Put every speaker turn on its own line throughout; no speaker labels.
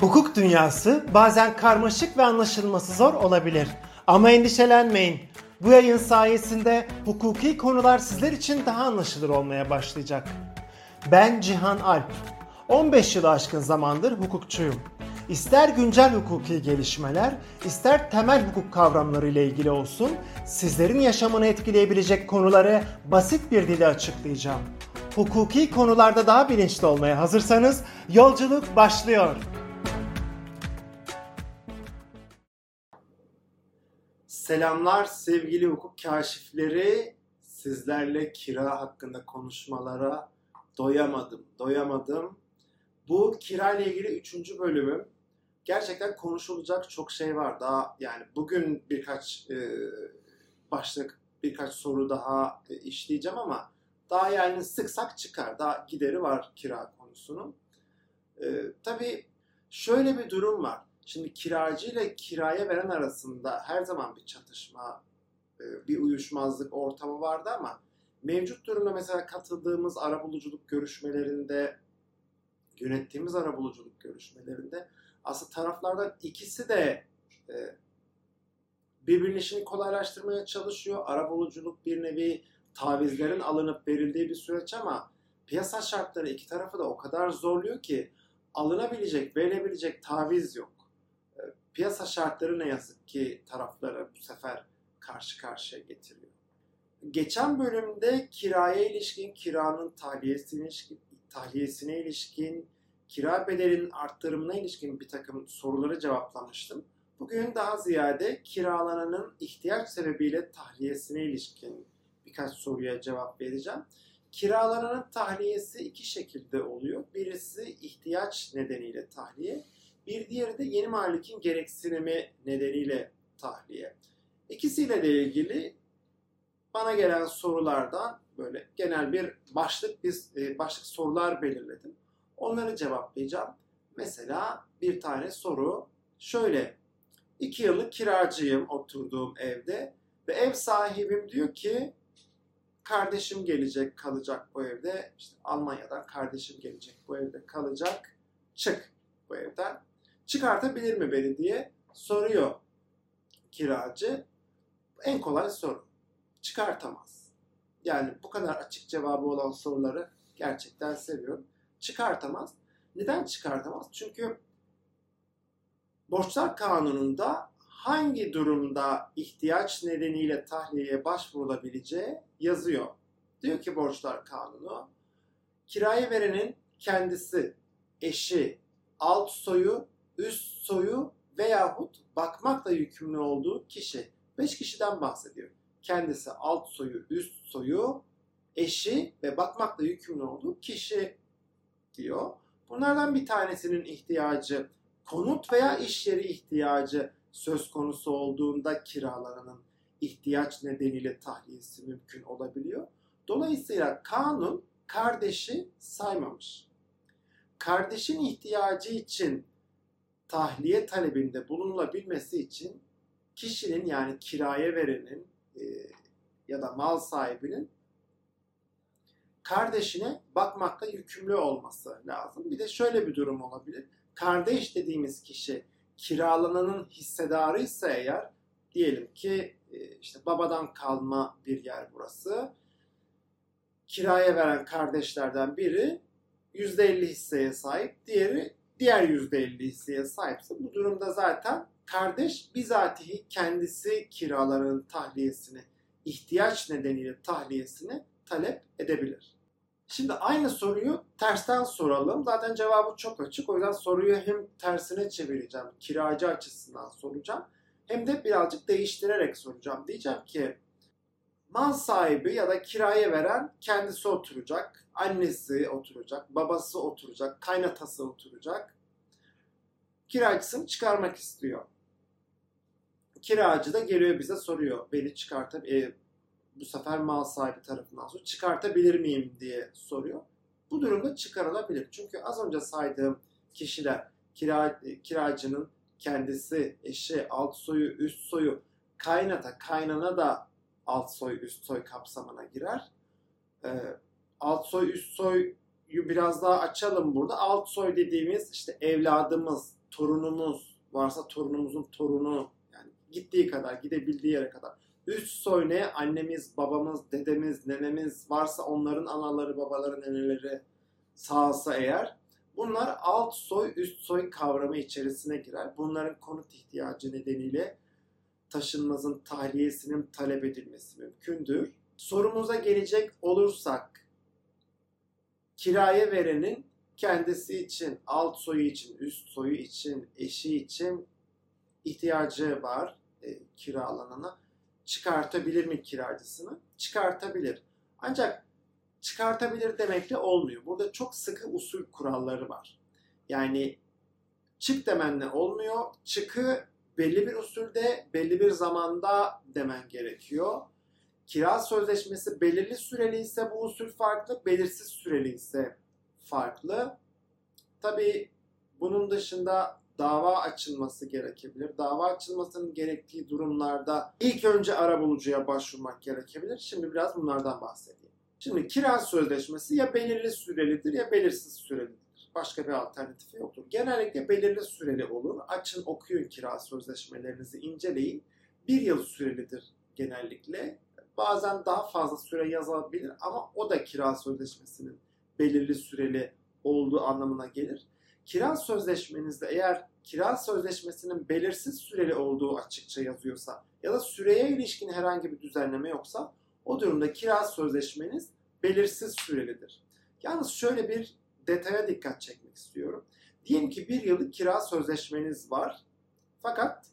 Hukuk dünyası bazen karmaşık ve anlaşılması zor olabilir. Ama endişelenmeyin. Bu yayın sayesinde hukuki konular sizler için daha anlaşılır olmaya başlayacak. Ben Cihan Alp. 15 yılı aşkın zamandır hukukçuyum. İster güncel hukuki gelişmeler, ister temel hukuk kavramları ile ilgili olsun, sizlerin yaşamını etkileyebilecek konuları basit bir dille açıklayacağım. Hukuki konularda daha bilinçli olmaya hazırsanız yolculuk başlıyor. Selamlar sevgili hukuk kaşifleri. Sizlerle kira hakkında konuşmalara doyamadım, doyamadım. Bu kira ile ilgili üçüncü bölümüm. Gerçekten konuşulacak çok şey var. Daha yani bugün birkaç e, başlık, birkaç soru daha e, işleyeceğim ama daha yani sıksak çıkar. Daha gideri var kira konusunun. E, tabii şöyle bir durum var. Şimdi kiracı ile kiraya veren arasında her zaman bir çatışma, e, bir uyuşmazlık ortamı vardı ama mevcut durumda mesela katıldığımız arabuluculuk görüşmelerinde, yönettiğimiz arabuluculuk görüşmelerinde aslında taraflardan ikisi de e, birbirinin işini kolaylaştırmaya çalışıyor. Arabuluculuk bir nevi tavizlerin alınıp verildiği bir süreç ama piyasa şartları iki tarafı da o kadar zorluyor ki alınabilecek, verilebilecek taviz yok piyasa şartları ne yazık ki tarafları bu sefer karşı karşıya getiriyor. Geçen bölümde kiraya ilişkin, kiranın tahliyesine ilişkin, tahliyesine ilişkin, kira bedelinin arttırımına ilişkin bir takım soruları cevaplamıştım. Bugün daha ziyade kiralananın ihtiyaç sebebiyle tahliyesine ilişkin birkaç soruya cevap vereceğim. Kiralananın tahliyesi iki şekilde oluyor. Birisi ihtiyaç nedeniyle tahliye, bir diğeri de yeni malikin gereksinimi nedeniyle tahliye. İkisiyle de ilgili bana gelen sorulardan böyle genel bir başlık biz e, başlık sorular belirledim. Onları cevaplayacağım. Mesela bir tane soru şöyle. İki yıllık kiracıyım oturduğum evde ve ev sahibim diyor ki kardeşim gelecek kalacak bu evde. İşte Almanya'dan kardeşim gelecek bu evde kalacak. Çık bu evden çıkartabilir mi beni diye soruyor kiracı. En kolay soru. Çıkartamaz. Yani bu kadar açık cevabı olan soruları gerçekten seviyorum. Çıkartamaz. Neden çıkartamaz? Çünkü Borçlar Kanunu'nda hangi durumda ihtiyaç nedeniyle tahliyeye başvurulabileceği yazıyor. Diyor ki Borçlar Kanunu, kiraya verenin kendisi, eşi, alt soyu üst soyu veyahut bakmakla yükümlü olduğu kişi. Beş kişiden bahsediyor. Kendisi alt soyu, üst soyu, eşi ve bakmakla yükümlü olduğu kişi diyor. Bunlardan bir tanesinin ihtiyacı konut veya iş yeri ihtiyacı söz konusu olduğunda kiralarının ihtiyaç nedeniyle tahliyesi mümkün olabiliyor. Dolayısıyla kanun kardeşi saymamış. Kardeşin ihtiyacı için tahliye talebinde bulunulabilmesi için kişinin yani kiraya verenin e, ya da mal sahibinin kardeşine bakmakta yükümlü olması lazım. Bir de şöyle bir durum olabilir. Kardeş dediğimiz kişi kiralananın hissedarı ise eğer diyelim ki e, işte babadan kalma bir yer burası. Kiraya veren kardeşlerden biri %50 hisseye sahip, diğeri diğer %50 hisseye sahipse bu durumda zaten kardeş bizatihi kendisi kiraların tahliyesini, ihtiyaç nedeniyle tahliyesini talep edebilir. Şimdi aynı soruyu tersten soralım. Zaten cevabı çok açık. O yüzden soruyu hem tersine çevireceğim, kiracı açısından soracağım. Hem de birazcık değiştirerek soracağım. Diyeceğim ki mal sahibi ya da kiraya veren kendisi oturacak, annesi oturacak, babası oturacak, kaynatası oturacak. Kiracısını çıkarmak istiyor. Kiracı da geliyor bize soruyor. Beni çıkartıp e, bu sefer mal sahibi tarafından sonra çıkartabilir miyim diye soruyor. Bu durumda çıkarılabilir. Çünkü az önce saydığım kişiler kira, kiracının kendisi, eşi, alt soyu, üst soyu, kaynata, kaynana da alt soy, üst soy kapsamına girer. E, alt soy, üst soyu biraz daha açalım burada. Alt soy dediğimiz işte evladımız, torunumuz varsa torunumuzun torunu yani gittiği kadar gidebildiği yere kadar üst soy ne annemiz babamız dedemiz nenemiz varsa onların anaları babaları neneleri sağsa eğer bunlar alt soy üst soy kavramı içerisine girer. Bunların konut ihtiyacı nedeniyle taşınmazın tahliyesinin talep edilmesi mümkündür. Sorumuza gelecek olursak kiraya verenin kendisi için, alt soyu için, üst soyu için, eşi için ihtiyacı var e, kiralanana. Çıkartabilir mi kiracısını? Çıkartabilir. Ancak çıkartabilir demekle olmuyor. Burada çok sıkı usul kuralları var. Yani çık demenle olmuyor. Çıkı belli bir usulde, belli bir zamanda demen gerekiyor. Kira sözleşmesi belirli süreli ise bu usul farklı, belirsiz süreli ise farklı. Tabii bunun dışında dava açılması gerekebilir. Dava açılmasının gerektiği durumlarda ilk önce arabulucuya başvurmak gerekebilir. Şimdi biraz bunlardan bahsedeyim. Şimdi kira sözleşmesi ya belirli sürelidir ya belirsiz sürelidir. Başka bir alternatifi yoktur. Genellikle belirli süreli olur. Açın okuyun kira sözleşmelerinizi inceleyin. Bir yıl sürelidir genellikle. Bazen daha fazla süre yazabilir ama o da kira sözleşmesinin belirli süreli olduğu anlamına gelir. Kira sözleşmenizde eğer kira sözleşmesinin belirsiz süreli olduğu açıkça yazıyorsa ya da süreye ilişkin herhangi bir düzenleme yoksa o durumda kira sözleşmeniz belirsiz sürelidir. Yalnız şöyle bir detaya dikkat çekmek istiyorum. Diyelim ki bir yıllık kira sözleşmeniz var. Fakat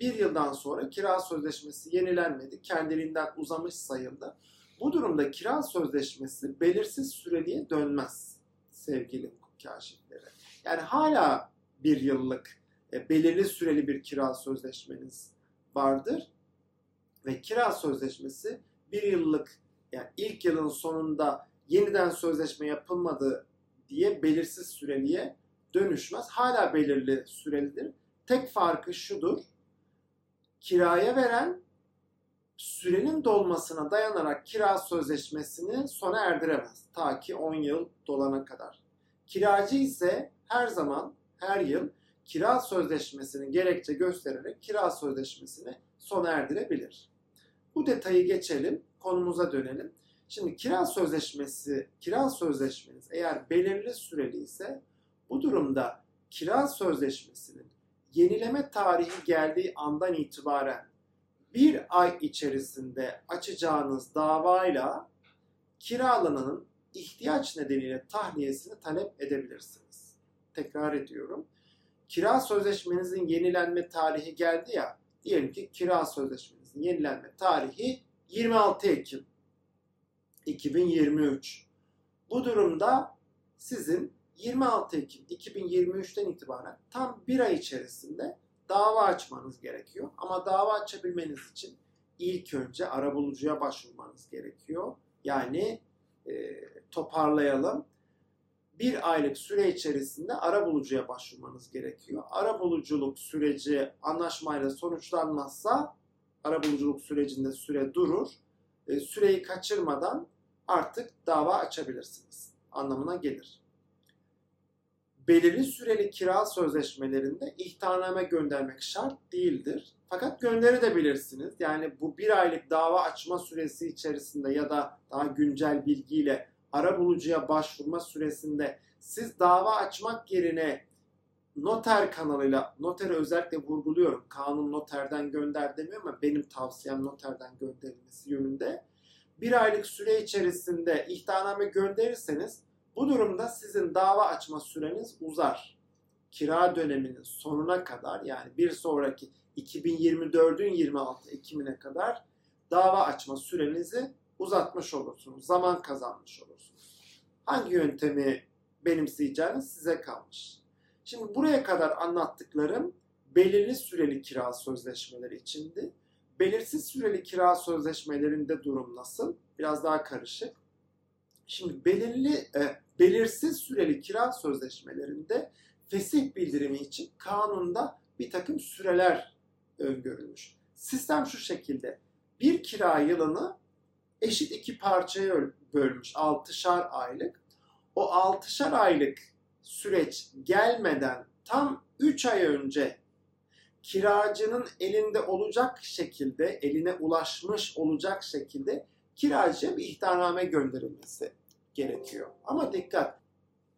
bir yıldan sonra kira sözleşmesi yenilenmedi. Kendiliğinden uzamış sayıldı. Bu durumda kira sözleşmesi belirsiz süreliğe dönmez sevgili hukuk kaşifleri. Yani hala bir yıllık e, belirli süreli bir kira sözleşmeniz vardır ve kira sözleşmesi bir yıllık yani ilk yılın sonunda yeniden sözleşme yapılmadı diye belirsiz süreliye dönüşmez. Hala belirli sürelidir. Tek farkı şudur. Kiraya veren sürenin dolmasına dayanarak kira sözleşmesini sona erdiremez. Ta ki 10 yıl dolana kadar. Kiracı ise her zaman, her yıl kira sözleşmesini gerekçe göstererek kira sözleşmesini sona erdirebilir. Bu detayı geçelim, konumuza dönelim. Şimdi kira sözleşmesi, kira sözleşmeniz eğer belirli süreli ise bu durumda kira sözleşmesinin yenileme tarihi geldiği andan itibaren bir ay içerisinde açacağınız davayla kiralananın ihtiyaç nedeniyle tahliyesini talep edebilirsiniz. Tekrar ediyorum. Kira sözleşmenizin yenilenme tarihi geldi ya, diyelim ki kira sözleşmenizin yenilenme tarihi 26 Ekim 2023. Bu durumda sizin 26 Ekim 2023'ten itibaren tam bir ay içerisinde dava açmanız gerekiyor. Ama dava açabilmeniz için ilk önce arabulucuya başvurmanız gerekiyor. Yani e, toparlayalım. Bir aylık süre içerisinde arabulucuya başvurmanız gerekiyor. Arabuluculuk süreci anlaşmayla sonuçlanmazsa arabuluculuk sürecinde süre durur. E, süreyi kaçırmadan artık dava açabilirsiniz anlamına gelir belirli süreli kira sözleşmelerinde ihtarname göndermek şart değildir. Fakat gönderebilirsiniz. Yani bu bir aylık dava açma süresi içerisinde ya da daha güncel bilgiyle ara bulucuya başvurma süresinde siz dava açmak yerine noter kanalıyla, noteri özellikle vurguluyorum. Kanun noterden gönder demiyor ama benim tavsiyem noterden gönderilmesi yönünde. Bir aylık süre içerisinde ihtarname gönderirseniz bu durumda sizin dava açma süreniz uzar. Kira döneminin sonuna kadar yani bir sonraki 2024'ün 26 Ekim'ine kadar dava açma sürenizi uzatmış olursunuz. Zaman kazanmış olursunuz. Hangi yöntemi benimseyeceğiniz size kalmış. Şimdi buraya kadar anlattıklarım belirli süreli kira sözleşmeleri içindi. Belirsiz süreli kira sözleşmelerinde durum nasıl? Biraz daha karışık. Şimdi belirli e, belirsiz süreli kira sözleşmelerinde fesih bildirimi için kanunda bir takım süreler öngörülmüş. Sistem şu şekilde. Bir kira yılını eşit iki parçaya bölmüş. Altışar aylık. O altışar aylık süreç gelmeden tam 3 ay önce kiracının elinde olacak şekilde, eline ulaşmış olacak şekilde kiracıya bir ihtarname gönderilmesi gerekiyor. Ama dikkat,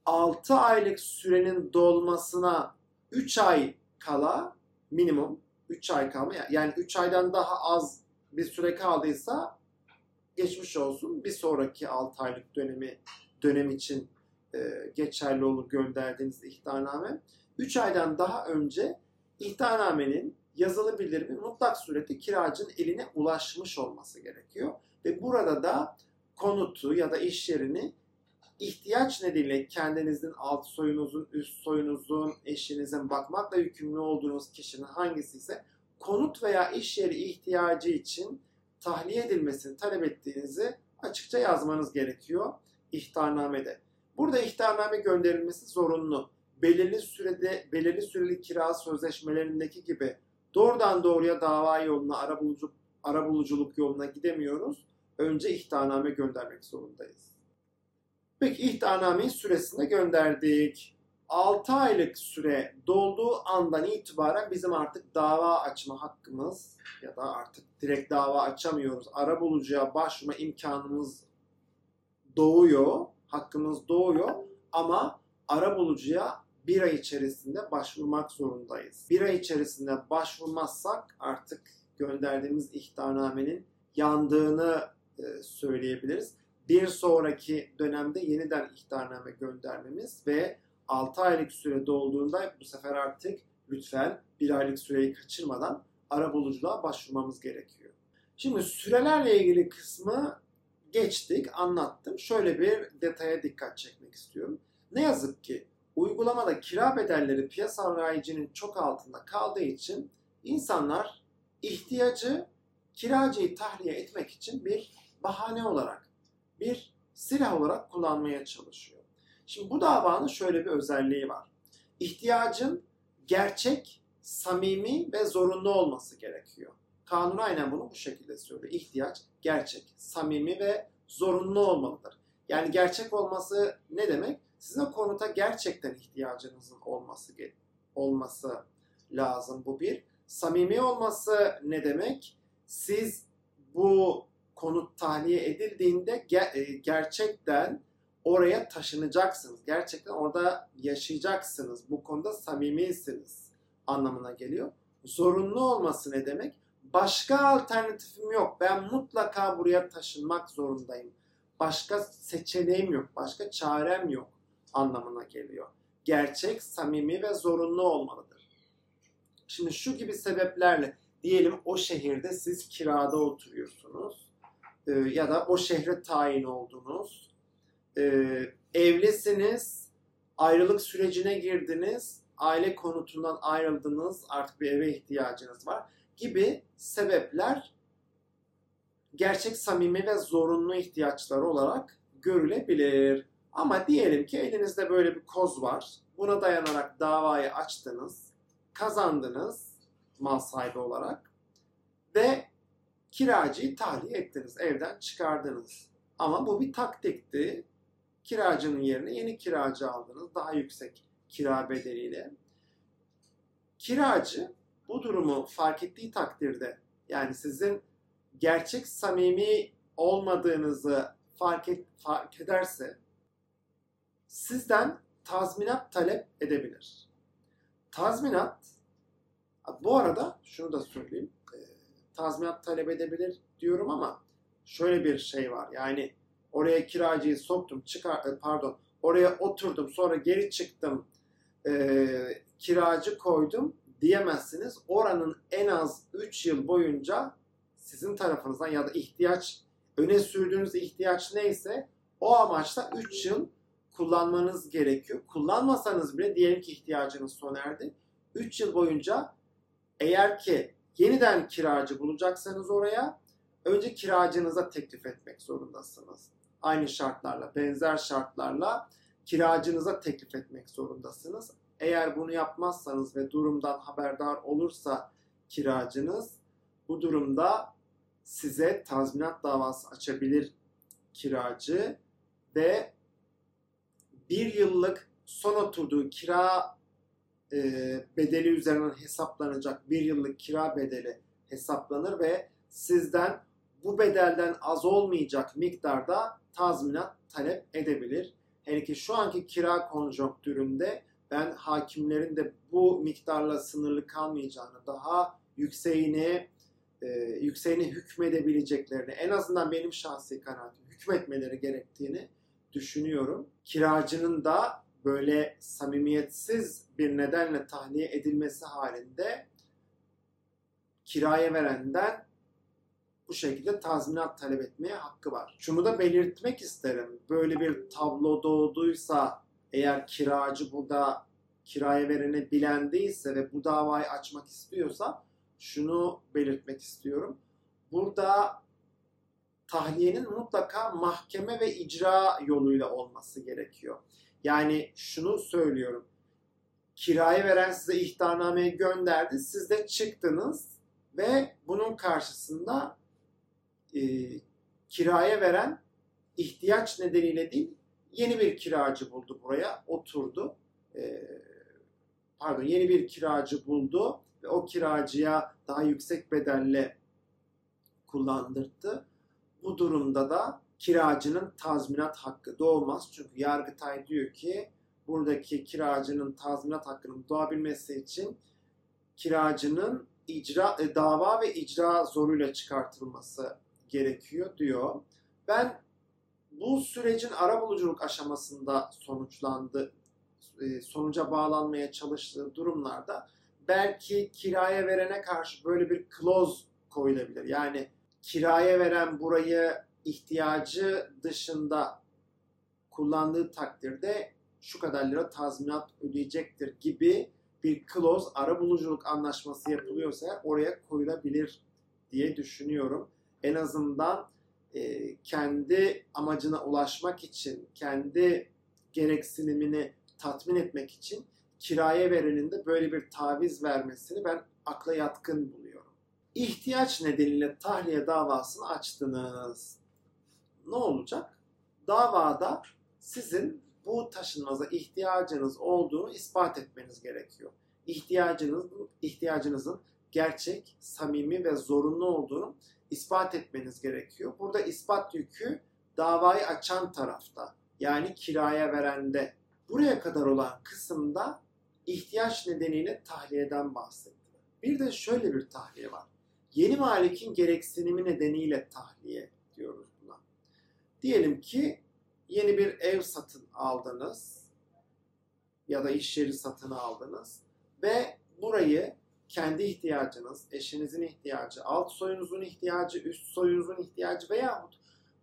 6 aylık sürenin dolmasına 3 ay kala minimum 3 ay kalma yani 3 aydan daha az bir süre kaldıysa geçmiş olsun bir sonraki 6 aylık dönemi dönem için e, geçerli olur gönderdiğiniz ihtarname. 3 aydan daha önce ihtarnamenin yazılı bildirimi mutlak surette kiracının eline ulaşmış olması gerekiyor. Ve burada da konutu ya da iş yerini ihtiyaç nedeniyle kendinizin alt soyunuzun, üst soyunuzun, eşinizin bakmakla yükümlü olduğunuz kişinin hangisi ise konut veya iş yeri ihtiyacı için tahliye edilmesini talep ettiğinizi açıkça yazmanız gerekiyor ihtarnamede. Burada ihtarname gönderilmesi zorunlu. Belirli sürede belirli süreli kira sözleşmelerindeki gibi doğrudan doğruya dava yoluna, arabuluculuk, arabuluculuk yoluna gidemiyoruz. Önce ihtarname göndermek zorundayız. Peki ihtarnameyi süresinde gönderdik. 6 aylık süre dolduğu andan itibaren bizim artık dava açma hakkımız ya da artık direkt dava açamıyoruz. Arabulucuya başvurma imkanımız doğuyor, hakkımız doğuyor ama arabulucuya bir ay içerisinde başvurmak zorundayız. Bir ay içerisinde başvurmazsak artık gönderdiğimiz ihtarnamenin yandığını e, söyleyebiliriz. Bir sonraki dönemde yeniden ihtarname göndermemiz ve 6 aylık süre dolduğunda bu sefer artık lütfen bir aylık süreyi kaçırmadan arabuluculuğa başvurmamız gerekiyor. Şimdi sürelerle ilgili kısmı geçtik, anlattım. Şöyle bir detaya dikkat çekmek istiyorum. Ne yazık ki uygulamada kira bedelleri piyasa rayicinin çok altında kaldığı için insanlar ihtiyacı kiracıyı tahliye etmek için bir bahane olarak, bir silah olarak kullanmaya çalışıyor. Şimdi bu davanın şöyle bir özelliği var. İhtiyacın gerçek, samimi ve zorunlu olması gerekiyor. Kanun aynen bunu bu şekilde söylüyor. İhtiyaç gerçek, samimi ve zorunlu olmalıdır. Yani gerçek olması ne demek? Sizin konuta gerçekten ihtiyacınızın olması olması lazım bu bir. Samimi olması ne demek? Siz bu konut tahliye edildiğinde ger- gerçekten oraya taşınacaksınız. Gerçekten orada yaşayacaksınız. Bu konuda samimisiniz anlamına geliyor. Zorunlu olması ne demek? Başka alternatifim yok. Ben mutlaka buraya taşınmak zorundayım. Başka seçeneğim yok. Başka çarem yok anlamına geliyor. Gerçek, samimi ve zorunlu olmalıdır. Şimdi şu gibi sebeplerle diyelim o şehirde siz kirada oturuyorsunuz e, ya da o şehre tayin oldunuz. E, evlisiniz, ayrılık sürecine girdiniz, aile konutundan ayrıldınız, artık bir eve ihtiyacınız var gibi sebepler gerçek samimi ve zorunlu ihtiyaçlar olarak görülebilir. Ama diyelim ki elinizde böyle bir koz var. Buna dayanarak davayı açtınız, kazandınız mal sahibi olarak ve kiracıyı tahliye ettiniz, evden çıkardınız. Ama bu bir taktikti. Kiracının yerine yeni kiracı aldınız, daha yüksek kira bedeliyle. Kiracı bu durumu fark ettiği takdirde yani sizin gerçek samimi olmadığınızı fark, et, fark ederse sizden tazminat talep edebilir. Tazminat bu arada şunu da söyleyeyim. E, tazminat talep edebilir diyorum ama şöyle bir şey var. Yani oraya kiracıyı soktum, çıkar e, pardon, oraya oturdum, sonra geri çıktım, e, kiracı koydum diyemezsiniz. Oranın en az 3 yıl boyunca sizin tarafınızdan ya da ihtiyaç öne sürdüğünüz ihtiyaç neyse o amaçla 3 yıl kullanmanız gerekiyor. Kullanmasanız bile diyelim ki ihtiyacınız sona erdi. 3 yıl boyunca eğer ki yeniden kiracı bulacaksanız oraya önce kiracınıza teklif etmek zorundasınız. Aynı şartlarla, benzer şartlarla kiracınıza teklif etmek zorundasınız. Eğer bunu yapmazsanız ve durumdan haberdar olursa kiracınız bu durumda size tazminat davası açabilir kiracı ve bir yıllık son oturduğu kira e, bedeli üzerinden hesaplanacak bir yıllık kira bedeli hesaplanır ve sizden bu bedelden az olmayacak miktarda tazminat talep edebilir. Hele ki şu anki kira konjonktüründe ben hakimlerin de bu miktarla sınırlı kalmayacağını, daha yükseğine e, yükseğine hükmedebileceklerini, en azından benim şahsi kanaatim hükmetmeleri gerektiğini düşünüyorum. Kiracının da böyle samimiyetsiz bir nedenle tahliye edilmesi halinde kiraya verenden bu şekilde tazminat talep etmeye hakkı var. Şunu da belirtmek isterim. Böyle bir tablo doğduysa eğer kiracı burada kiraya vereni bilen değilse ve bu davayı açmak istiyorsa şunu belirtmek istiyorum. Burada tahliyenin mutlaka mahkeme ve icra yoluyla olması gerekiyor. Yani şunu söylüyorum. Kiraya veren size ihtarnameyi gönderdi. Siz de çıktınız ve bunun karşısında e, kiraya veren ihtiyaç nedeniyle değil yeni bir kiracı buldu buraya oturdu. E, pardon yeni bir kiracı buldu ve o kiracıya daha yüksek bedelle kullandırdı. Bu durumda da kiracının tazminat hakkı doğmaz. Çünkü Yargıtay diyor ki buradaki kiracının tazminat hakkının doğabilmesi için kiracının icra e, dava ve icra zoruyla çıkartılması gerekiyor diyor. Ben bu sürecin arabuluculuk aşamasında sonuçlandı, e, sonuca bağlanmaya çalıştığı durumlarda belki kiraya verene karşı böyle bir clause koyulabilir. Yani kiraya veren burayı ihtiyacı dışında kullandığı takdirde şu kadar lira tazminat ödeyecektir gibi bir clause arabuluculuk anlaşması yapılıyorsa oraya koyulabilir diye düşünüyorum. En azından e, kendi amacına ulaşmak için, kendi gereksinimini tatmin etmek için kiraya verenin de böyle bir taviz vermesini ben akla yatkın buluyorum. İhtiyaç nedeniyle tahliye davasını açtınız. Ne olacak? Davada sizin bu taşınmaza ihtiyacınız olduğunu ispat etmeniz gerekiyor. İhtiyacınızın, ihtiyacınızın gerçek, samimi ve zorunlu olduğunu ispat etmeniz gerekiyor. Burada ispat yükü davayı açan tarafta yani kiraya verende. Buraya kadar olan kısımda ihtiyaç nedeniyle tahliyeden bahsettiler. Bir de şöyle bir tahliye var. Yeni malikin gereksinimi nedeniyle tahliye diyoruz buna. Diyelim ki yeni bir ev satın aldınız ya da iş yeri satın aldınız ve burayı kendi ihtiyacınız, eşinizin ihtiyacı, alt soyunuzun ihtiyacı, üst soyunuzun ihtiyacı veya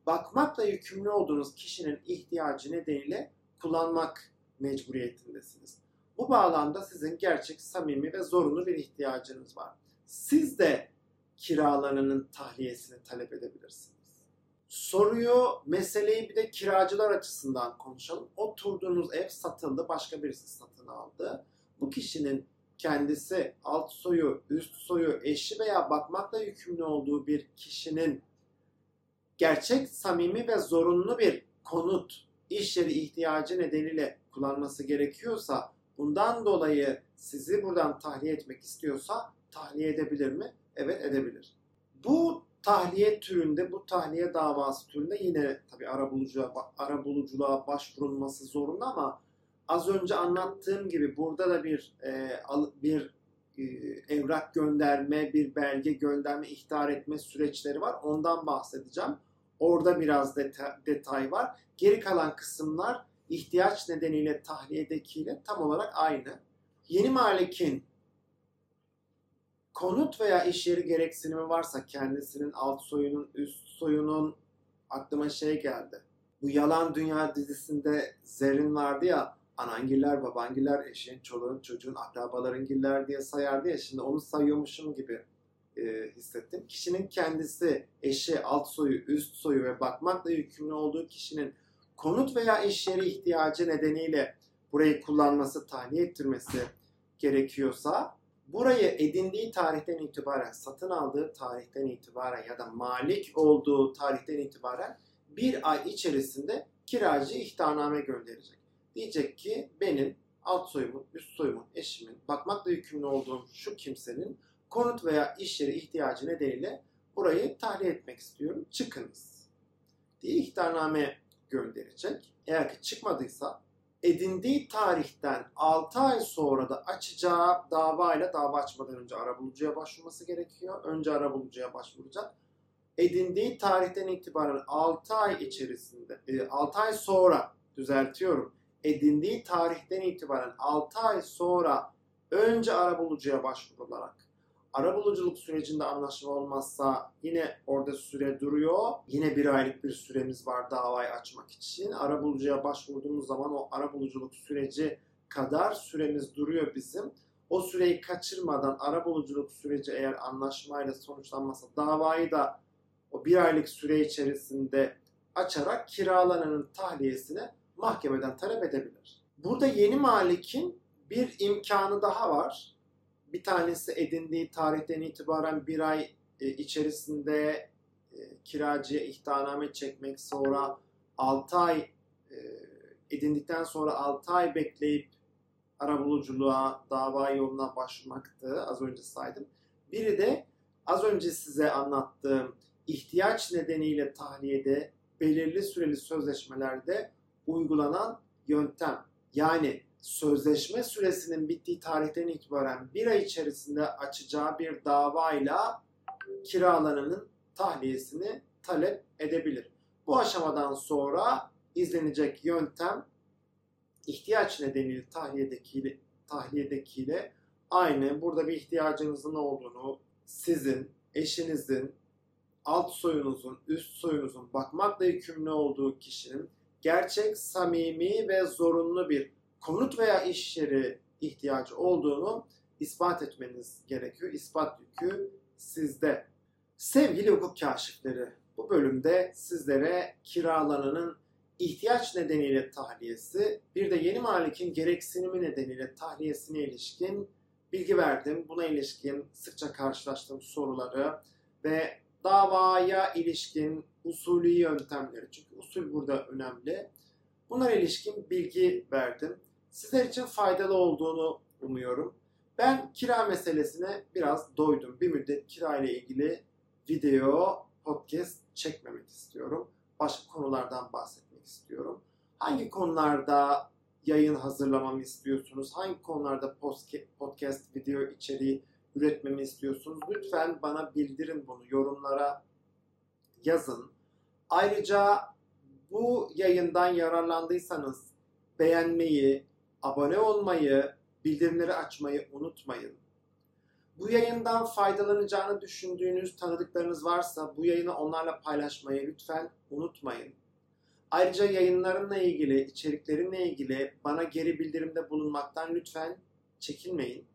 bakmakla yükümlü olduğunuz kişinin ihtiyacı nedeniyle kullanmak mecburiyetindesiniz. Bu bağlamda sizin gerçek, samimi ve zorunlu bir ihtiyacınız var. Siz de kiralarının tahliyesini talep edebilirsiniz. Soruyu, meseleyi bir de kiracılar açısından konuşalım. Oturduğunuz ev satıldı, başka birisi satın aldı. Bu kişinin kendisi, alt soyu, üst soyu, eşi veya bakmakla yükümlü olduğu bir kişinin gerçek, samimi ve zorunlu bir konut, iş yeri ihtiyacı nedeniyle kullanması gerekiyorsa bundan dolayı sizi buradan tahliye etmek istiyorsa tahliye edebilir mi? Evet edebilir. Bu tahliye türünde, bu tahliye davası türünde yine tabii arabuluculuğa, arabuluculuğa başvurulması zorunlu ama az önce anlattığım gibi burada da bir e, bir e, evrak gönderme, bir belge gönderme, ihtar etme süreçleri var. Ondan bahsedeceğim. Orada biraz deta- detay var. Geri kalan kısımlar ihtiyaç nedeniyle tahliyedekiyle tam olarak aynı. Yeni malikin konut veya iş yeri gereksinimi varsa kendisinin alt soyunun, üst soyunun aklıma şey geldi. Bu Yalan Dünya dizisinde Zerrin vardı ya anangiller, babangiller, eşin, çoluğun, çocuğun, akrabalarıngiller diye sayardı ya şimdi onu sayıyormuşum gibi e, hissettim. Kişinin kendisi, eşi, alt soyu, üst soyu ve bakmakla yükümlü olduğu kişinin konut veya iş yeri ihtiyacı nedeniyle burayı kullanması, tahliye ettirmesi gerekiyorsa burayı edindiği tarihten itibaren, satın aldığı tarihten itibaren ya da malik olduğu tarihten itibaren bir ay içerisinde kiracı ihtarname gönderecek. Diyecek ki benim alt soyumun, üst soyumun, eşimin, bakmakla yükümlü olduğum şu kimsenin konut veya iş yeri ihtiyacı nedeniyle burayı tahliye etmek istiyorum. Çıkınız diye ihtarname gönderecek. Eğer ki çıkmadıysa edindiği tarihten 6 ay sonra da açacağı davayla dava açmadan önce arabulucuya başvurması gerekiyor. Önce arabulucuya başvuracak. Edindiği tarihten itibaren 6 ay içerisinde, 6 ay sonra düzeltiyorum. Edindiği tarihten itibaren 6 ay sonra önce arabulucuya başvurularak arabuluculuk sürecinde anlaşma olmazsa yine orada süre duruyor. Yine bir aylık bir süremiz var davayı açmak için. Arabulucuya başvurduğumuz zaman o arabuluculuk süreci kadar süremiz duruyor bizim. O süreyi kaçırmadan arabuluculuk süreci eğer anlaşmayla sonuçlanmazsa davayı da o bir aylık süre içerisinde açarak kiralananın tahliyesini mahkemeden talep edebilir. Burada yeni malikin bir imkanı daha var bir tanesi edindiği tarihten itibaren bir ay e, içerisinde e, kiracıya ihtarname çekmek, sonra 6 ay e, edindikten sonra 6 ay bekleyip arabuluculuğa, dava yoluna başvurmaktı. Az önce saydım. Biri de az önce size anlattığım ihtiyaç nedeniyle tahliyede belirli süreli sözleşmelerde uygulanan yöntem. Yani sözleşme süresinin bittiği tarihten itibaren bir ay içerisinde açacağı bir davayla kiralananın tahliyesini talep edebilir. Bu aşamadan sonra izlenecek yöntem ihtiyaç nedeniyle tahliyedekiyle, tahliyedekiyle aynı. Burada bir ihtiyacınızın olduğunu sizin, eşinizin, alt soyunuzun, üst soyunuzun bakmakla yükümlü olduğu kişinin gerçek, samimi ve zorunlu bir konut veya iş yeri ihtiyacı olduğunu ispat etmeniz gerekiyor. İspat yükü sizde. Sevgili hukuk kaşifleri, bu bölümde sizlere kiralananın ihtiyaç nedeniyle tahliyesi, bir de yeni malikin gereksinimi nedeniyle tahliyesine ilişkin bilgi verdim. Buna ilişkin sıkça karşılaştığım soruları ve davaya ilişkin usulü yöntemleri, çünkü usul burada önemli. Bunlara ilişkin bilgi verdim sizler için faydalı olduğunu umuyorum. Ben kira meselesine biraz doydum. Bir müddet kira ile ilgili video, podcast çekmemek istiyorum. Başka konulardan bahsetmek istiyorum. Hangi konularda yayın hazırlamamı istiyorsunuz? Hangi konularda podcast, video içeriği üretmemi istiyorsunuz? Lütfen bana bildirin bunu. Yorumlara yazın. Ayrıca bu yayından yararlandıysanız beğenmeyi, abone olmayı, bildirimleri açmayı unutmayın. Bu yayından faydalanacağını düşündüğünüz tanıdıklarınız varsa bu yayını onlarla paylaşmayı lütfen unutmayın. Ayrıca yayınlarımla ilgili, içeriklerimle ilgili bana geri bildirimde bulunmaktan lütfen çekinmeyin.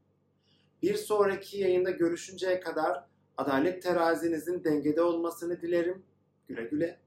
Bir sonraki yayında görüşünceye kadar adalet terazinizin dengede olmasını dilerim. Güle güle.